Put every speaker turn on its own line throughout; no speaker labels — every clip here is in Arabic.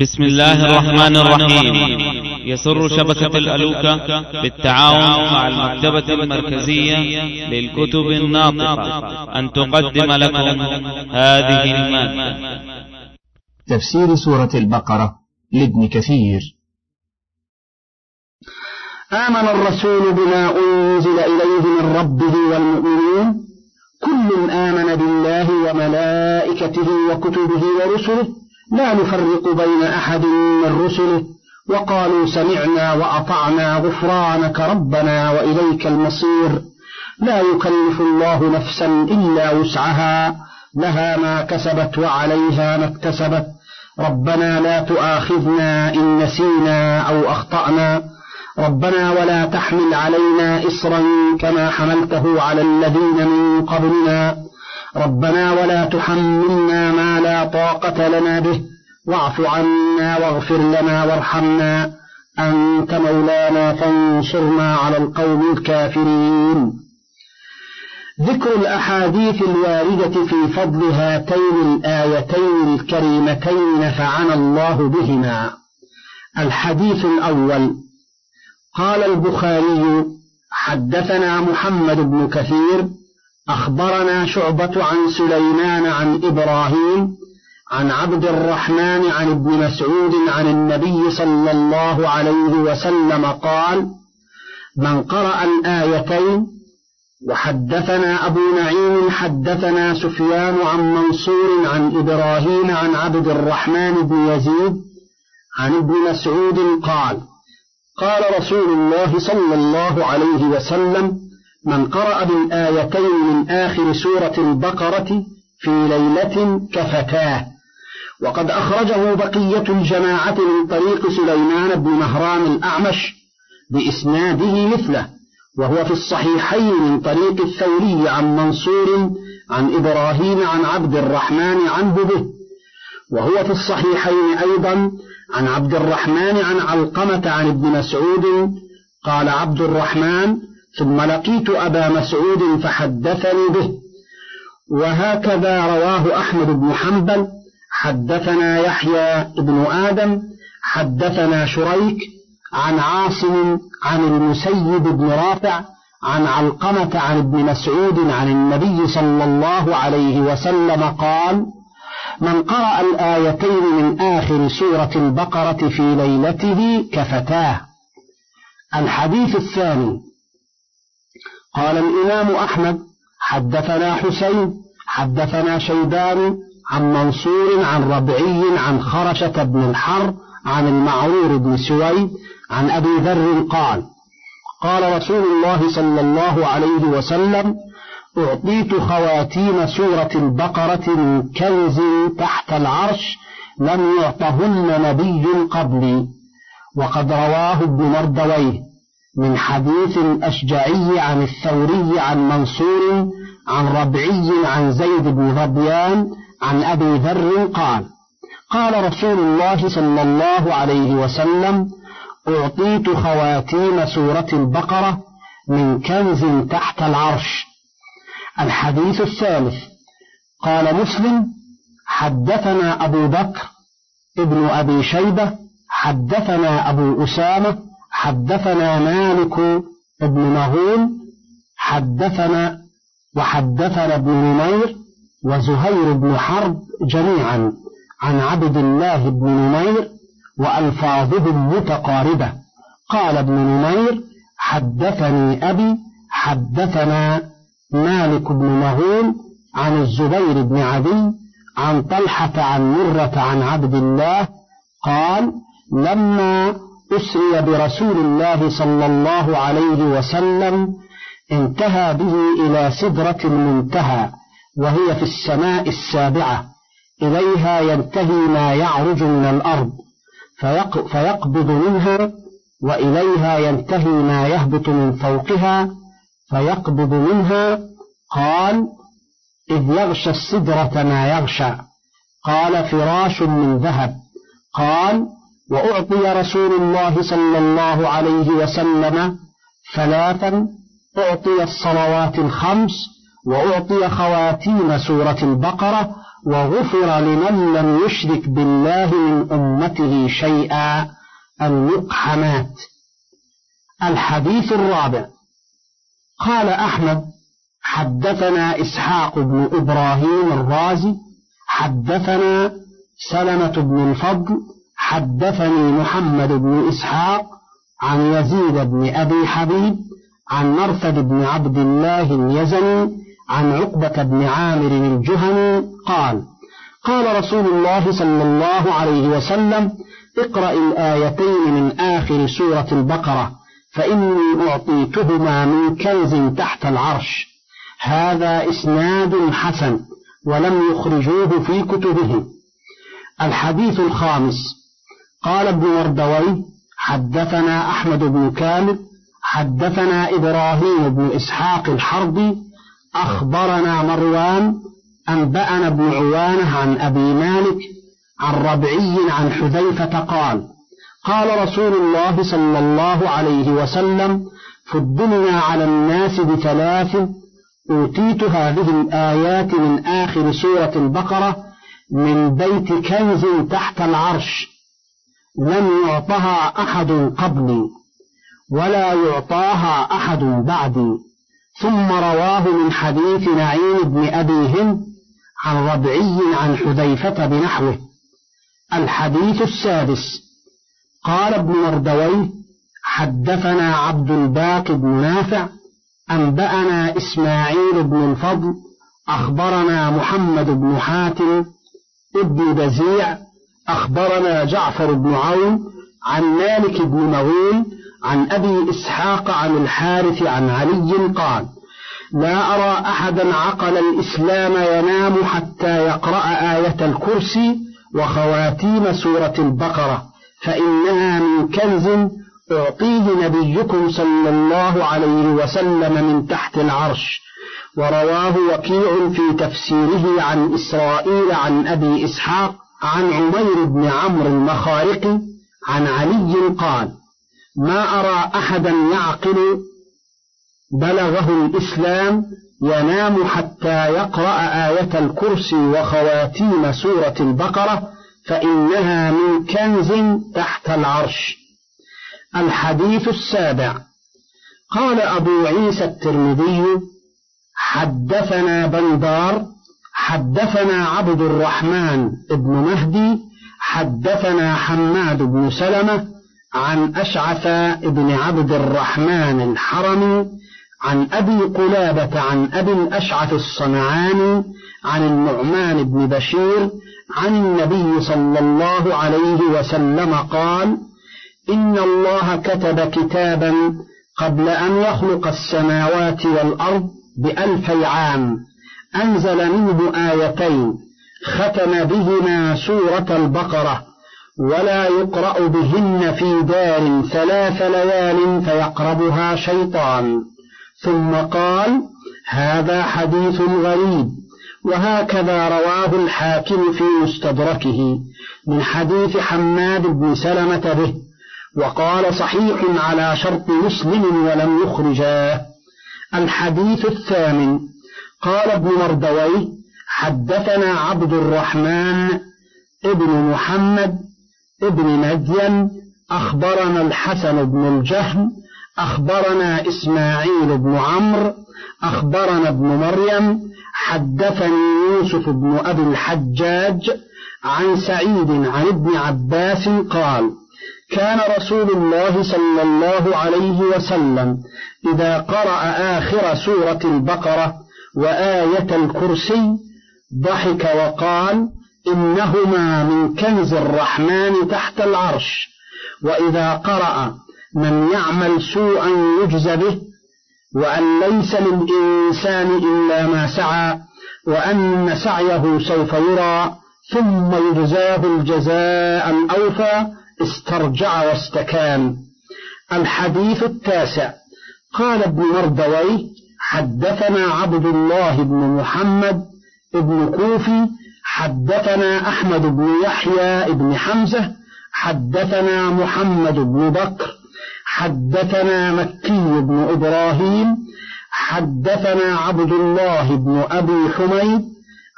بسم الله الرحمن الرحيم. يسر شبكة الألوكة بالتعاون مع المكتبة المركزية للكتب الناطقة. أن تقدم لكم هذه المادة
تفسير سورة البقرة لابن كثير.
آمن الرسول بما أنزل إليه من ربه والمؤمنون كل آمن بالله وملائكته وكتبه ورسله. لا نفرق بين أحد من رسله. وقالوا سمعنا وأطعنا غفرانك ربنا وإليك المصير. لا يكلف الله نفسا إلا وسعها. لها ما كسبت وعليها ما اكتسبت. ربنا لا تؤاخذنا إن نسينا أو أخطأنا. ربنا ولا تحمل علينا إصرا كما حملته على الذين من قبلنا. ربنا ولا تحملنا ما لا طاقة لنا به واعف عنا واغفر لنا وارحمنا. أنت مولانا فانصرنا على القوم الكافرين. ذكر الأحاديث الواردة في فضل هاتين الآيتين الكريمتين نفعنا الله بهما. الحديث الأول قال البخاري حدثنا محمد بن كثير أخبرنا شعبة عن سليمان عن إبراهيم عن عبد الرحمن عن ابن مسعود عن النبي صلى الله عليه وسلم قال من قرأ الآيتين وحدثنا أبو نعيم حدثنا سفيان عن منصور عن إبراهيم عن عبد الرحمن بن يزيد عن ابن مسعود قال قال رسول الله صلى الله عليه وسلم من قرأ بالآيتين من آخر سورة البقرة في ليلة كفتاه. وقد أخرجه بقية الجماعة من طريق سليمان بن مهران الأعمش بإسناده مثله وهو في الصحيحين من طريق الثوري عن منصور عن إبراهيم عن عبد الرحمن عنه به وهو في الصحيحين أيضا عن عبد الرحمن عن علقمة عن ابن مسعود قال عبد الرحمن ثم لقيت أبا مسعود فحدثني به. وهكذا رواه أحمد بن حنبل. حدثنا يحيى بن آدم. حدثنا شريك عن عاصم عن المسيب بن رافع عن علقمة عن ابن مسعود عن النبي صلى الله عليه وسلم قال من قرأ الآيتين من آخر سورة البقرة في ليلته كفتاه. الحديث الثاني قال الإمام أحمد حدثنا حسين حدثنا شيبان عن منصور عن ربعي عن خرشة بن الحر عن المعرور بن سويد عن أبي ذر قال قال رسول الله صلى الله عليه وسلم أعطيت خواتيم سورة البقرة من كنز تحت العرش لم يعطهن نبي قبلي وقد رواه ابن مردويه. من حديث الأشجعي عن الثوري عن منصور عن ربعي عن زيد بن ظبيان عن أبي ذر قال قال رسول الله صلى الله عليه وسلم أعطيت خواتيم سورة البقرة من كنز تحت العرش. الحديث الثالث قال مسلم حدثنا أبو بكر ابن أبي شيبة حدثنا أبو أسامة حدثنا مالك بن مهون حدثنا وحدثنا ابن نمير وزهير بن حرب جميعا عن عبد الله بن نمير وألفاظهم متقاربة قال ابن نمير حدثني أبي حدثنا مالك بن مهون عن الزبير بن عدي عن طلحة عن مرة عن عبد الله قال لما أسري برسول الله صلى الله عليه وسلم انتهى به إلى سدرة المنتهى وهي في السماء السابعة. إليها ينتهي ما يعرج من الأرض فيقبض منها وإليها ينتهي ما يهبط من فوقها فيقبض منها. قال إذ يغشى السدرة ما يغشى. قال فراش من ذهب. قال وأعطي رسول الله صلى الله عليه وسلم ثلاثا أعطي الصلوات الخمس وأعطي خواتيم سورة البقرة وغفر لمن لم يشرك بالله من أمته شيئا المقحمات الحديث الرابع. قال أحمد حدثنا إسحاق بن إبراهيم الرازي حدثنا سلمة بن الفضل حدثني محمد بن إسحاق عن يزيد بن أبي حبيب عن مرثد بن عبد الله اليزني عن عقبة بن عامر الجهني قال قال رسول الله صلى الله عليه وسلم اقرأ الآيتين من آخر سورة البقرة فإني أعطيتهما من كنز تحت العرش. هذا إسناد حسن ولم يخرجوه في كتبهم الحديث الخامس قال ابن مردوي حدثنا أحمد بن كامل حدثنا إبراهيم بن إسحاق الحربي أخبرنا مروان أنبأنا ابن عوانة عن أبي مالك عن ربعي عن حذيفة قال قال رسول الله صلى الله عليه وسلم فضلنا على الناس بثلاث أوتيت هذه الآيات من آخر سورة البقرة من بيت كنز تحت العرش. لم يعطها أحد قبلي ولا يعطاها أحد بعدي ثم رواه من حديث نعيم بن أبي هند عن ربعي عن حذيفة بنحوه الحديث السادس. قال ابن مردويه حدثنا عبد الباقي بن نافع أنبأنا إسماعيل بن الفضل أخبرنا محمد بن حاتم ابن بزيع أخبرنا جعفر بن عون عن مالك بن مغول عن أبي إسحاق عن الحارث عن علي قال لا أرى أحدا عقل الإسلام ينام حتى يقرأ آية الكرسي وخواتيم سورة البقرة فإنها من كنز أعطيه نبيكم صلى الله عليه وسلم من تحت العرش ورواه وكيع في تفسيره عن إسرائيل عن أبي إسحاق عن عمير بن عمرو المخارقي عن علي قال ما أرى أحدا يعقل بلغه الإسلام ينام حتى يقرأ آية الكرسي وخواتيم سورة البقرة فإنها من كنز تحت العرش. الحديث السابع. قال أبو عيسى الترمذي حدثنا بندار حدثنا عبد الرحمن بن مهدي حدثنا حماد بن سلمة عن أشعث بن عبد الرحمن الحرمي عن أبي قلابة عن أبي الأشعث الصنعاني عن النعمان بن بشير عن النبي صلى الله عليه وسلم قال إن الله كتب كتابا قبل أن يخلق السماوات والأرض بألفي عام. أنزل منه آيتين ختم بهما سورة البقرة ولا يقرأ بهن في دار ثلاث ليال فيقربها شيطان. ثم قال هذا حديث غريب وهكذا رواه الحاكم في مستدركه من حديث حماد بن سلمة به وقال صحيح على شرط مسلم ولم يخرجاه. الحديث الثامن قال ابن مردوي حدثنا عبد الرحمن ابن محمد ابن مدين أخبرنا الحسن بن الجهم أخبرنا إسماعيل بن عمرو أخبرنا ابن مريم حدثني يوسف بن أبي الحجاج عن سعيد عن ابن عباس قال كان رسول الله صلى الله عليه وسلم إذا قرأ آخر سورة البقرة وآية الكرسي ضحك وقال إنهما من كنز الرحمن تحت العرش وإذا قرأ من يعمل سوءا يجز به وأن ليس للإنسان إلا ما سعى وأن سعيه سوف يرى ثم يجزاه الجزاء الأوفى استرجع واستكان. الحديث التاسع. قال ابن مردوي حدثنا عبد الله بن محمد ابن كوفي حدثنا أحمد بن يحيى بن حمزة حدثنا محمد بن بكر حدثنا مكي بن إبراهيم حدثنا عبد الله بن أبي حميد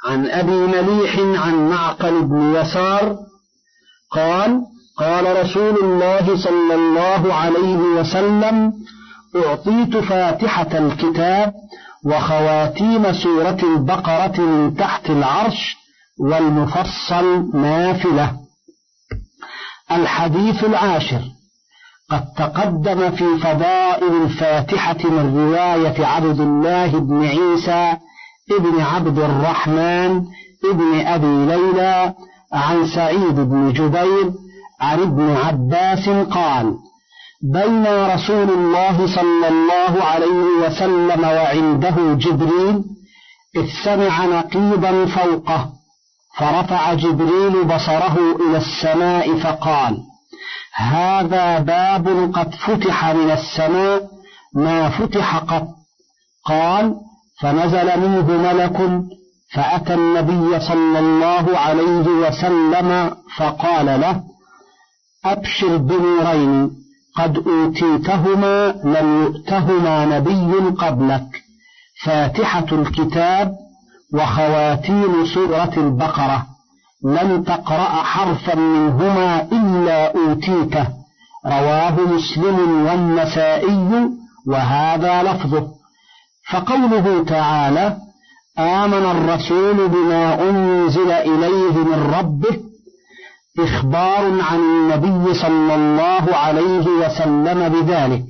عن أبي مليح عن معقل بن يسار قال قال رسول الله صلى الله عليه وسلم أعطيت فاتحة الكتاب وخواتيم سورة البقرة من تحت العرش والمفصل نافلة. الحديث العاشر. قد تقدم في فضائل الفاتحة من رواية عبد الله بن عيسى ابن عبد الرحمن ابن أبي ليلى عن سعيد بن جبير عن ابن عباس قال بين رسول الله صلى الله عليه وسلم وعنده جبريل إذ سمع نقيضا فوقه فرفع جبريل بصره إلى السماء فقال هذا باب قد فتح من السماء ما فتح قط. قال فنزل منه ملك فأتى النبي صلى الله عليه وسلم فقال له أبشر بنورين. قد أوتيتهما لم يؤتهما نبي قبلك. فاتحة الكتاب وخواتيم سورة البقرة. لن تقرأ حرفا منهما إلا أوتيته. رواه مسلم والنسائي وهذا لفظه. فقوله تعالى آمن الرسول بما أنزل إليه من ربه إخبار عن النبي صلى الله عليه وسلم بذلك.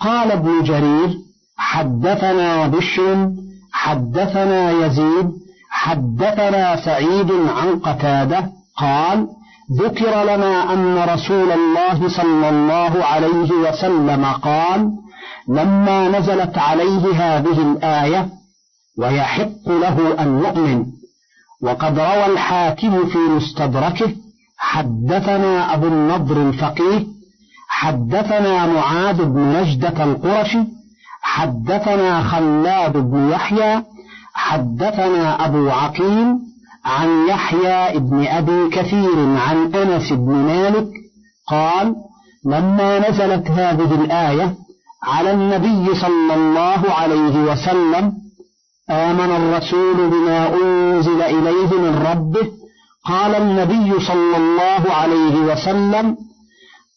قال ابن جرير حدثنا بشر حدثنا يزيد حدثنا سعيد عن قتادة قال ذكر لنا أن رسول الله صلى الله عليه وسلم قال لما نزلت عليه هذه الآية ويحق له أن يؤمن. وقد روى الحاكم في مستدركه حدثنا أبو النضر الفقيه حدثنا معاذ بن نجدة القرشي حدثنا خلاد بن يحيى حدثنا أبو عقيل عن يحيى بن أبي كثير عن أنس بن مالك قال لما نزلت هذه الآية على النبي صلى الله عليه وسلم آمن الرسول بما أنزل إليه من ربه. قال النبي صلى الله عليه وسلم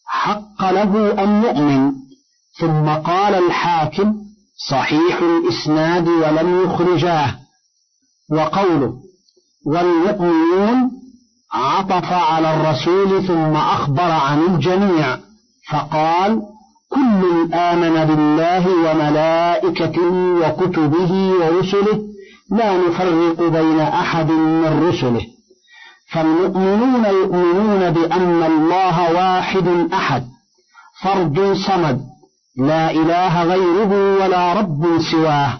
حق له أن يؤمن. ثم قال الحاكم صحيح الإسناد ولم يخرجاه. وقوله والمؤمنون عطف على الرسول ثم أخبر عن الجميع. فقال كل آمن بالله وملائكته وكتبه ورسله لا نفرق بين أحد من رسله. فالمؤمنون يؤمنون بأن الله واحد أحد فرد صمد لا إله غيره ولا رب سواه.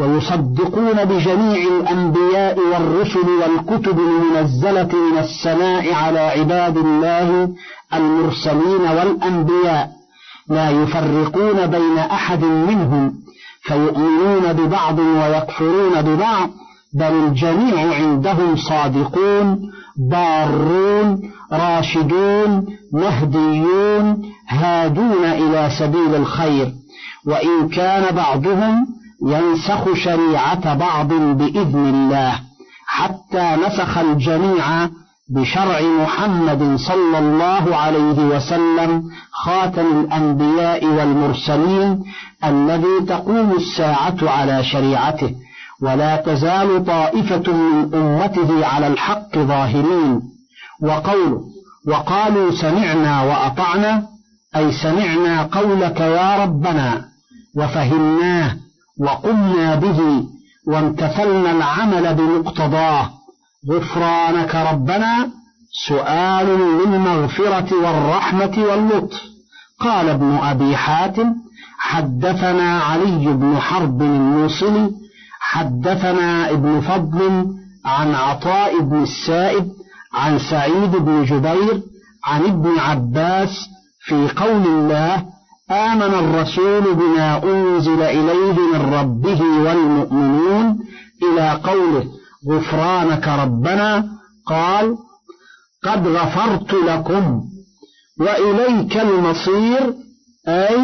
ويصدقون بجميع الأنبياء والرسل والكتب المنزلة من السماء على عباد الله المرسلين والأنبياء. لا يفرقون بين أحد منهم فيؤمنون ببعض ويكفرون ببعض بل الجميع عندهم صادقون بارون راشدون مهديون هادون إلى سبيل الخير. وإن كان بعضهم ينسخ شريعة بعض بإذن الله حتى نسخ الجميع بشرع محمد صلى الله عليه وسلم خاتم الأنبياء والمرسلين الذي تقوم الساعة على شريعته ولا تزال طائفة من أمته على الحق ظاهرين. وقوله وقالوا سمعنا وأطعنا أي سمعنا قولك يا ربنا وفهمناه وقمنا به وامتثلنا العمل بمقتضاه. غفرانك ربنا سؤال للمغفرة والرحمة واللطف. قال ابن أبي حاتم حدثنا علي بن حرب الموصلي حدثنا ابن فضل عن عطاء بن السائب عن سعيد بن جبير عن ابن عباس في قول الله آمن الرسول بما أنزل إليه من ربه والمؤمنون إلى قوله غفرانك ربنا قال قد غفرت لكم وإليك المصير أي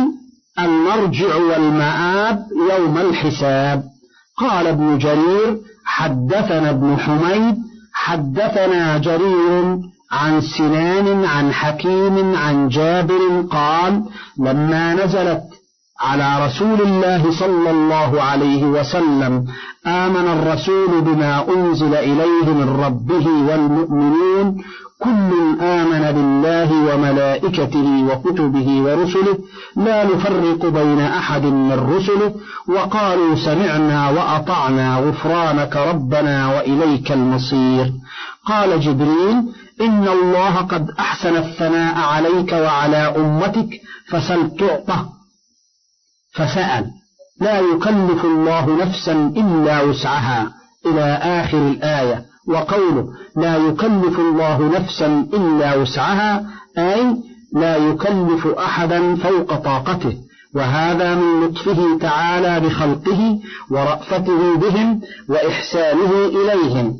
المرجع والمآب يوم الحساب. قال ابن جرير حدثنا ابن حميد حدثنا جرير عن سنان عن حكيم عن جابر قال لما نزلت على رسول الله صلى الله عليه وسلم آمن الرسول بما أنزل إليه من ربه والمؤمنون كل آمن بالله وملائكته وكتبه ورسله لا نفرق بين أحد من رسله وقالوا سمعنا وأطعنا غفرانك ربنا وإليك المصير قال جبريل إن الله قد أحسن الثناء عليك وعلى أمتك فسل تعطى فسأل لا يكلف الله نفسا إلا وسعها. إلى آخر الآية وقوله لا يكلف الله نفسا إلا وسعها أي لا يكلف أحدا فوق طاقته. وهذا من لطفه تعالى بخلقه ورأفته بهم وإحسانه إليهم.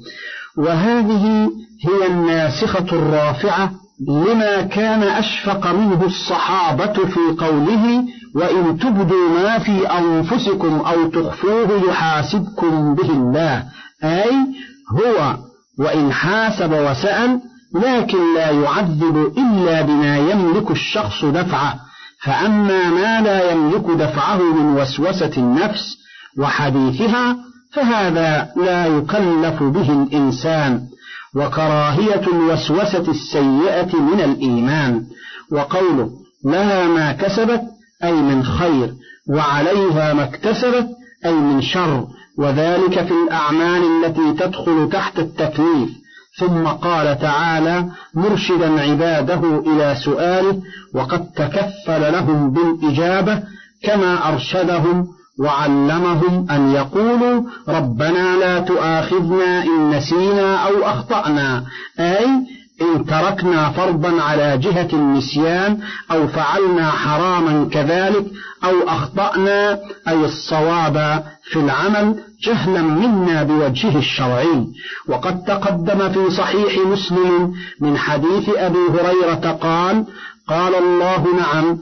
وهذه هي الناسخة الرافعة لما كان أشفق منه الصحابة في قوله وإن تبدوا ما في أنفسكم أو تخفوه يحاسبكم به الله. أي هو وإن حاسب وسأل لكن لا يعذب إلا بما يملك الشخص دفعه. فأما ما لا يملك دفعه من وسوسة النفس وحديثها فهذا لا يكلف به الإنسان. وكراهية الوسوسة السيئة من الإيمان. وقوله لها ما كسبت أي من خير وعليها ما اكتسبت أي من شر. وذلك في الأعمال التي تدخل تحت التكليف. ثم قال تعالى مرشدا عباده إلى سؤاله وقد تكفل لهم بالإجابة كما أرشدهم وعلمهم أن يقولوا ربنا لا تؤاخذنا إن نسينا أو أخطأنا. أي إن تركنا فرضا على جهة النسيان أو فعلنا حراما كذلك أو أخطأنا أي الصواب في العمل جهلا منا بوجهه الشرعي. وقد تقدم في صحيح مسلم من حديث أبي هريرة قال قال الله نعم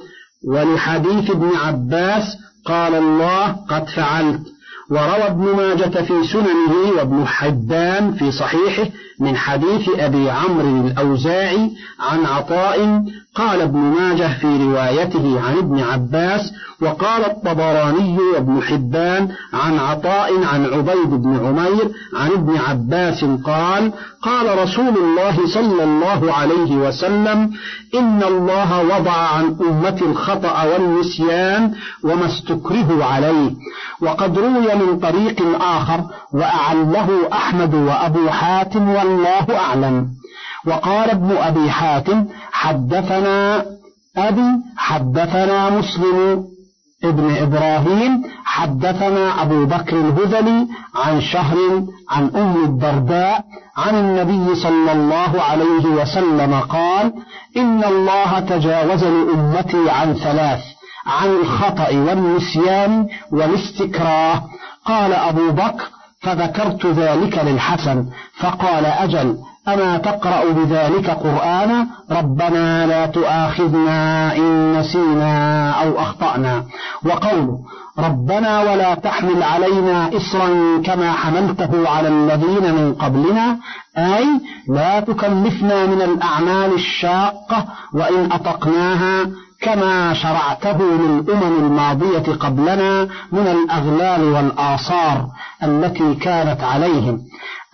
ولحديث ابن عباس قال الله قد فعلت وروى ابن ماجة في سننه وابن حبان في صحيحه من حديث أبي عمرو الأوزاعي عن عطاء قال ابن ماجه في روايته عن ابن عباس وقال الطبراني وابن حبان عن عطاء عن عبيد بن عمير عن ابن عباس قال قال رسول الله صلى الله عليه وسلم إن الله وضع عن أمة الخطأ والنسيان وما استكرهوا عليه وقد روي من طريق آخر وأعله أحمد وأبو حاتم والله أعلم. وقال ابن أبي حاتم حدثنا أبي حدثنا مسلم ابن إبراهيم حدثنا أبو بكر الهذلي عن شهر عن أم الدرداء عن النبي صلى الله عليه وسلم قال إن الله تجاوز لأمتي عن ثلاث عن الخطأ والنسيان والاستكراه. قال أبو بكر فذكرت ذلك للحسن فقال أجل أما تقرأ بذلك قرآنا ربنا لا تؤاخذنا إن نسينا أو أخطأنا. وقوله ربنا ولا تحمل علينا إصرا كما حملته على الذين من قبلنا أي لا تكلفنا من الأعمال الشاقة وإن أطقناها كما شرعته للأمم الماضية قبلنا من الأغلال والآثار التي كانت عليهم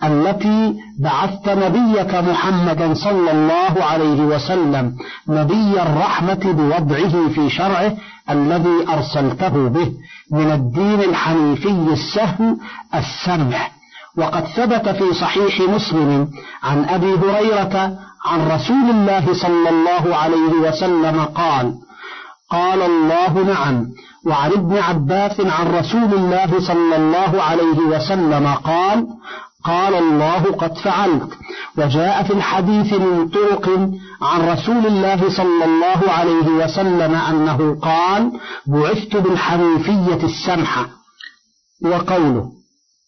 التي بعثت نبيك محمدا صلى الله عليه وسلم نبي الرحمة بوضعه في شرعه الذي أرسلته به من الدين الحنيفي السهل السمح. وقد ثبت في صحيح مسلم عن أبي هريرة عن رسول الله صلى الله عليه وسلم قال قال الله نعم وعن ابن عباس عن رسول الله صلى الله عليه وسلم قال قال الله قد فعلت وجاء في الحديث من طرق عن رسول الله صلى الله عليه وسلم أنه قال بعثت بالحنيفية السمحة وقوله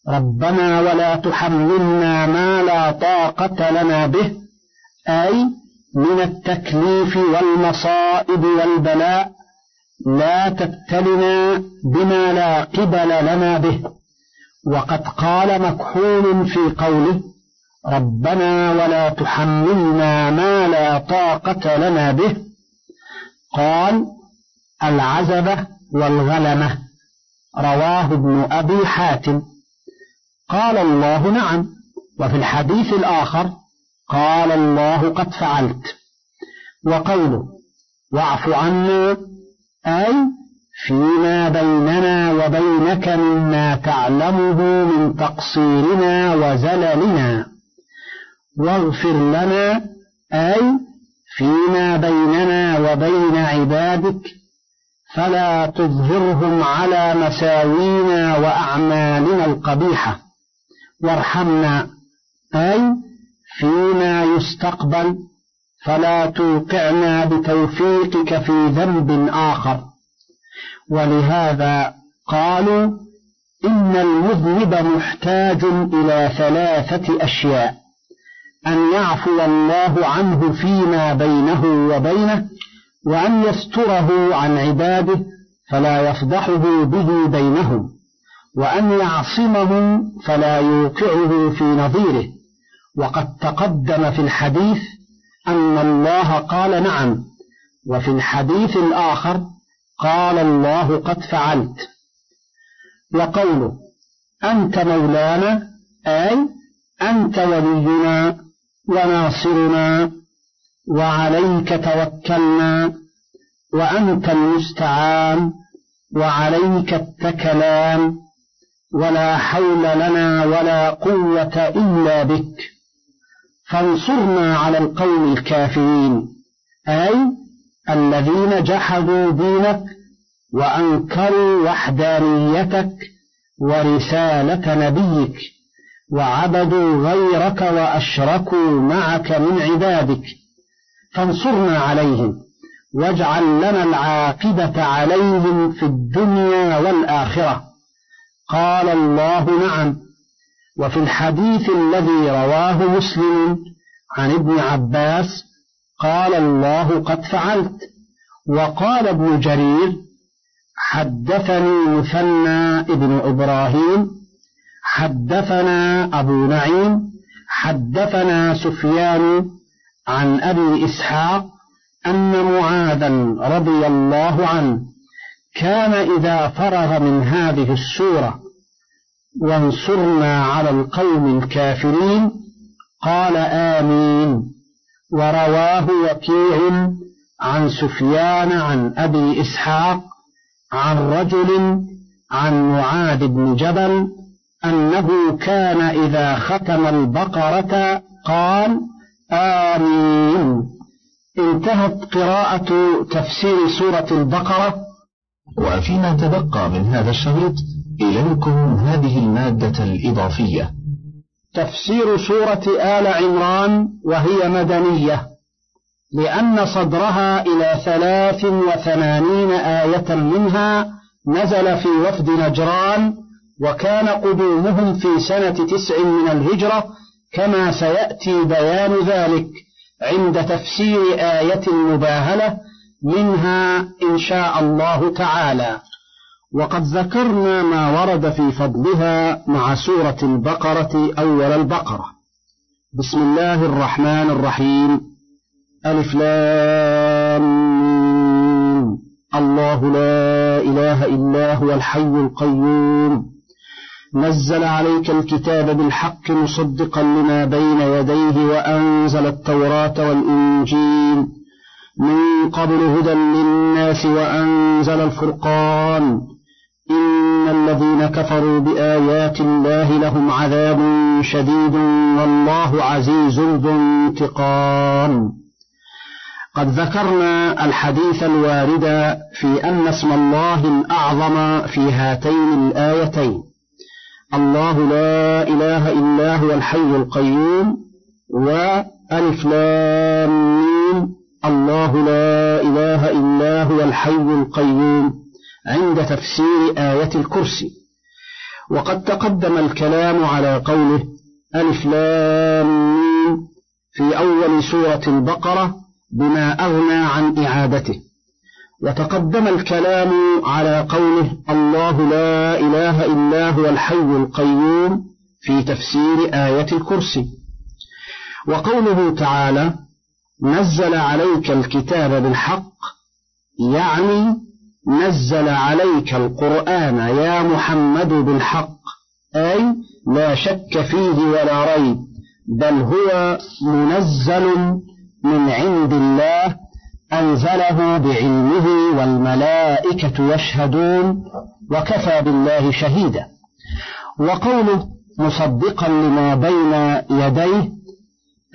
ربنا ولا تحملنا ما لا طاقة لنا به. أي من التكليف والمصائب والبلاء لا تبتلنا بما لا قبل لنا به. وقد قال مكحول في قوله ربنا ولا تحملنا ما لا طاقة لنا به. قال العزبة والغلمة رواه ابن أبي حاتم. قال الله نعم. وفي الحديث الآخر قال الله قد فعلت. وقوله واعف عنا أي فيما بيننا وبينك مما تعلمه من تقصيرنا وزللنا واغفر لنا أي فيما بيننا وبين عبادك فلا تظهرهم على مساوينا وأعمالنا القبيحة وارحمنا أي فيما يستقبل فلا توقعنا بتوفيقك في ذنب آخر. ولهذا قالوا إن المذنب محتاج إلى ثلاثة أشياء. أن يعفو الله عنه فيما بينه وبينه وأن يستره عن عباده فلا يفضحه به بينهم وأن يعصمه فلا يوقعه في نظيره. وقد تقدم في الحديث أن الله قال نعم وفي الحديث الآخر قال الله قد فعلت. وقوله أنت مولانا أي أنت ولينا وناصرنا وعليك توكلنا وأنت المستعان وعليك التكلان ولا حول لنا ولا قوة إلا بك. فانصرنا على القوم الكافرين أي الذين جحدوا دينك وأنكروا وحدانيتك ورسالة نبيك وعبدوا غيرك وأشركوا معك من عبادك فانصرنا عليهم واجعل لنا العاقبة عليهم في الدنيا والآخرة. قال الله نعم. وفي الحديث الذي رواه مسلم عن ابن عباس قال الله قد فعلت. وقال ابن جرير حدثني مثنى ابن إبراهيم حدثنا أبو نعيم حدثنا سفيان عن أبي إسحاق أن معاذا رضي الله عنه كان إذا فرغ من هذه السورة وانصرنا على القوم الكافرين. قال آمين. ورواه وكيع عن سفيان عن أبي إسحاق عن رجل عن معاذ بن جبل أنه كان إذا ختم البقرة قال آمين. انتهت قراءة تفسير سورة البقرة.
وفيما تبقى من هذا الشريط إليكم هذه المادة الإضافية.
تفسير سورة آل عمران وهي مدنية لأن صدرها إلى ثلاث وثمانين آية منها نزل في وفد نجران وكان قدومهم في سنة تسع من الهجرة كما سيأتي بيان ذلك عند تفسير آية المباهلة منها إن شاء الله تعالى. وقد ذكرنا ما ورد في فضلها مع سورة البقرة أول البقرة. بسم الله الرحمن الرحيم. ألف لام الله لا إله إلا هو الحي القيوم. نزل عليك الكتاب بالحق مصدقا لما بين يديه وأنزل التوراة والإنجيل. من قبل هدى للناس وأنزل الفرقان. الذين كفروا بآيات الله لهم عذاب شديد والله عزيز ذو انتقام. قد ذكرنا الحديث الوارد في أن اسم الله الأعظم في هاتين الآيتين. الله لا إله إلا هو الحي القيوم وألف لام الله لا إله إلا هو الحي القيوم. عند تفسير آية الكرسي. وقد تقدم الكلام على قوله ألف لام في أول سورة البقرة بما أغنى عن إعادته. وتقدم الكلام على قوله الله لا إله إلا هو الحي القيوم في تفسير آية الكرسي. وقوله تعالى نزل عليك الكتاب بالحق يعني نزل عليك القرآن يا محمد بالحق. أي لا شك فيه ولا ريب بل هو منزل من عند الله أنزله بعلمه والملائكة يشهدون وكفى بالله شهيدا. وقوله مصدقا لما بين يديه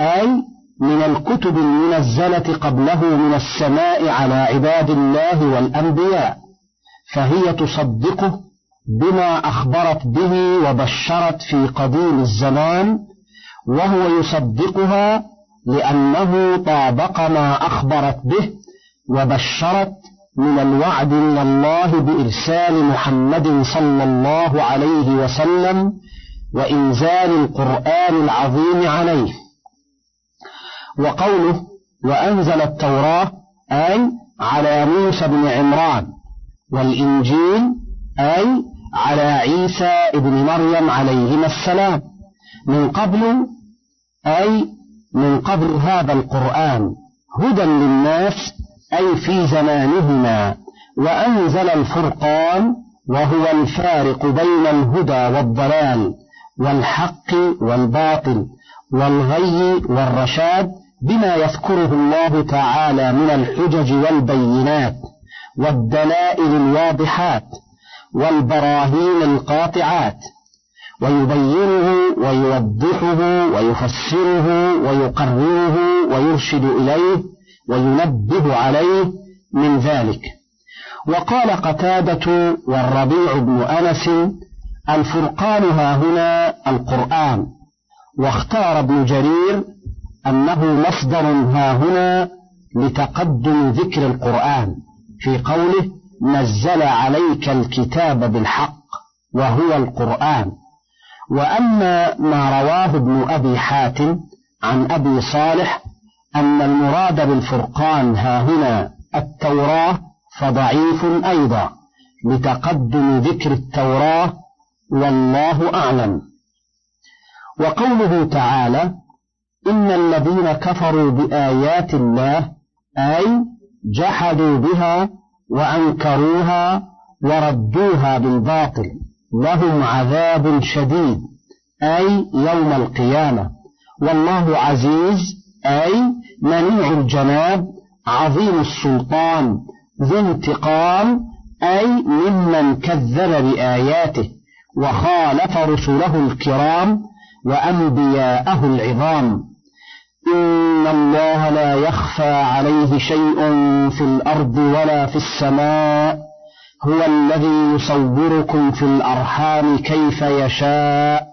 أي من الكتب المنزلة قبله من السماء على عباد الله والأنبياء فهي تصدقه بما أخبرت به وبشرت في قديم الزمان وهو يصدقها لأنه طابق ما أخبرت به وبشرت من الوعد من الله بإرسال محمد صلى الله عليه وسلم وإنزال القرآن العظيم عليه. وقوله وأنزل التوراة أي على موسى بن عمران والإنجيل أي على عيسى ابن مريم عليهما السلام من قبل أي من قبل هذا القرآن هدى للناس أي في زمانهما وأنزل الفرقان وهو الفارق بين الهدى والضلال والحق والباطل والغي والرشاد بما يذكره الله تعالى من الحجج والبينات والدلائل الواضحات والبراهين القاطعات ويبينه ويوضحه ويفسره ويقرره ويرشد إليه وينبه عليه من ذلك. وقال قتادة والربيع بن أنس الفرقان ها هنا القرآن. واختار ابن جرير أنه مصدر ها هنا لتقدم ذكر القرآن في قوله نزل عليك الكتاب بالحق وهو القرآن. وأما ما رواه ابن أبي حاتم عن أبي صالح أن المراد بالفرقان ها هنا التوراة فضعيف أيضا لتقدم ذكر التوراة والله أعلم. وقوله تعالى إن الذين كفروا بآيات الله أي جحدوا بها وأنكروها وردوها بالباطل لهم عذاب شديد أي يوم القيامة. والله عزيز أي منيع الجناب عظيم السلطان ذو انتقام أي ممن كذب بآياته وخالف رسله الكرام وأنبياءه العظام. إن الله لا يخفى عليه شيء في الأرض ولا في السماء هو الذي يصوركم في الأرحام كيف يشاء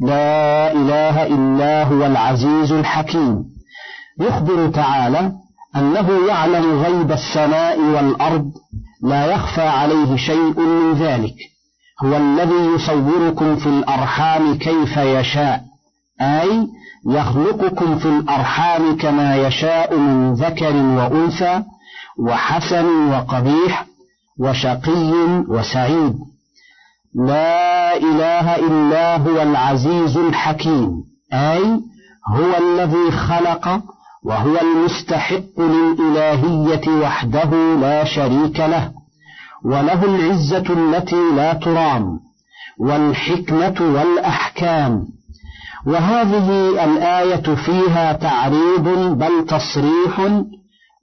لا إله إلا هو العزيز الحكيم. يخبر تعالى أنه يعلم غيب السماء والأرض لا يخفى عليه شيء من ذلك هو الذي يصوركم في الأرحام كيف يشاء أي يخلقكم في الأرحام كما يشاء من ذكر وأنثى وحسن وقبيح وشقي وسعيد. لا إله إلا هو العزيز الحكيم. أي هو الذي خلق وهو المستحق للإلهية وحده لا شريك له. وله العزة التي لا ترام والحكمة والأحكام. وهذه الآية فيها تعريض بل تصريح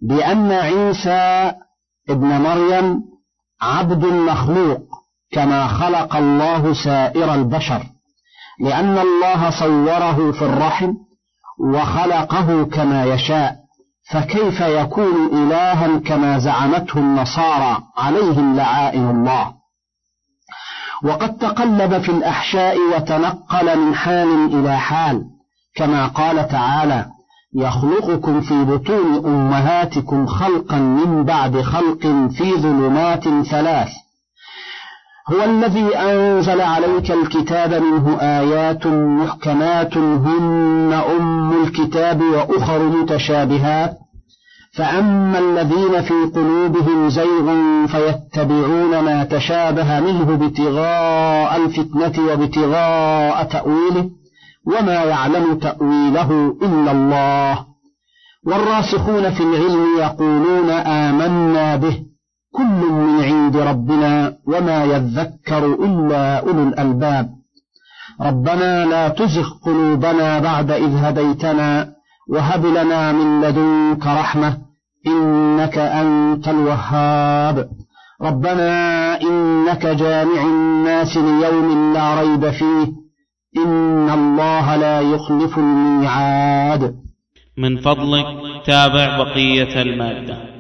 بأن عيسى ابن مريم عبد مخلوق كما خلق الله سائر البشر لأن الله صوره في الرحم وخلقه كما يشاء فكيف يكون إلها كما زعمته النصارى عليهم لعائن الله؟ وقد تقلب في الأحشاء وتنقل من حال إلى حال. كما قال تعالى يخلقكم في بطون أمهاتكم خلقا من بعد خلق في ظلمات ثلاث. هو الذي أنزل عليك الكتاب منه آيات محكمات هن أم الكتاب وأخر متشابهات. فأما الذين في قلوبهم زيغ فيتبعون ما تشابه منه ابتغاء الفتنة وابتغاء تأويله وما يعلم تأويله إلا الله. والراسخون في العلم يقولون آمنا به كل من عند ربنا وما يذكر إلا أولو الألباب. ربنا لا تزغ قلوبنا بعد إذ هديتنا وهب لنا من لدنك رحمة. إنك أنت الوهاب. ربنا إنك جامع الناس ليوم لا ريب فيه. إن الله لا يخلف الميعاد.
من فضلك تابع بقية المادة.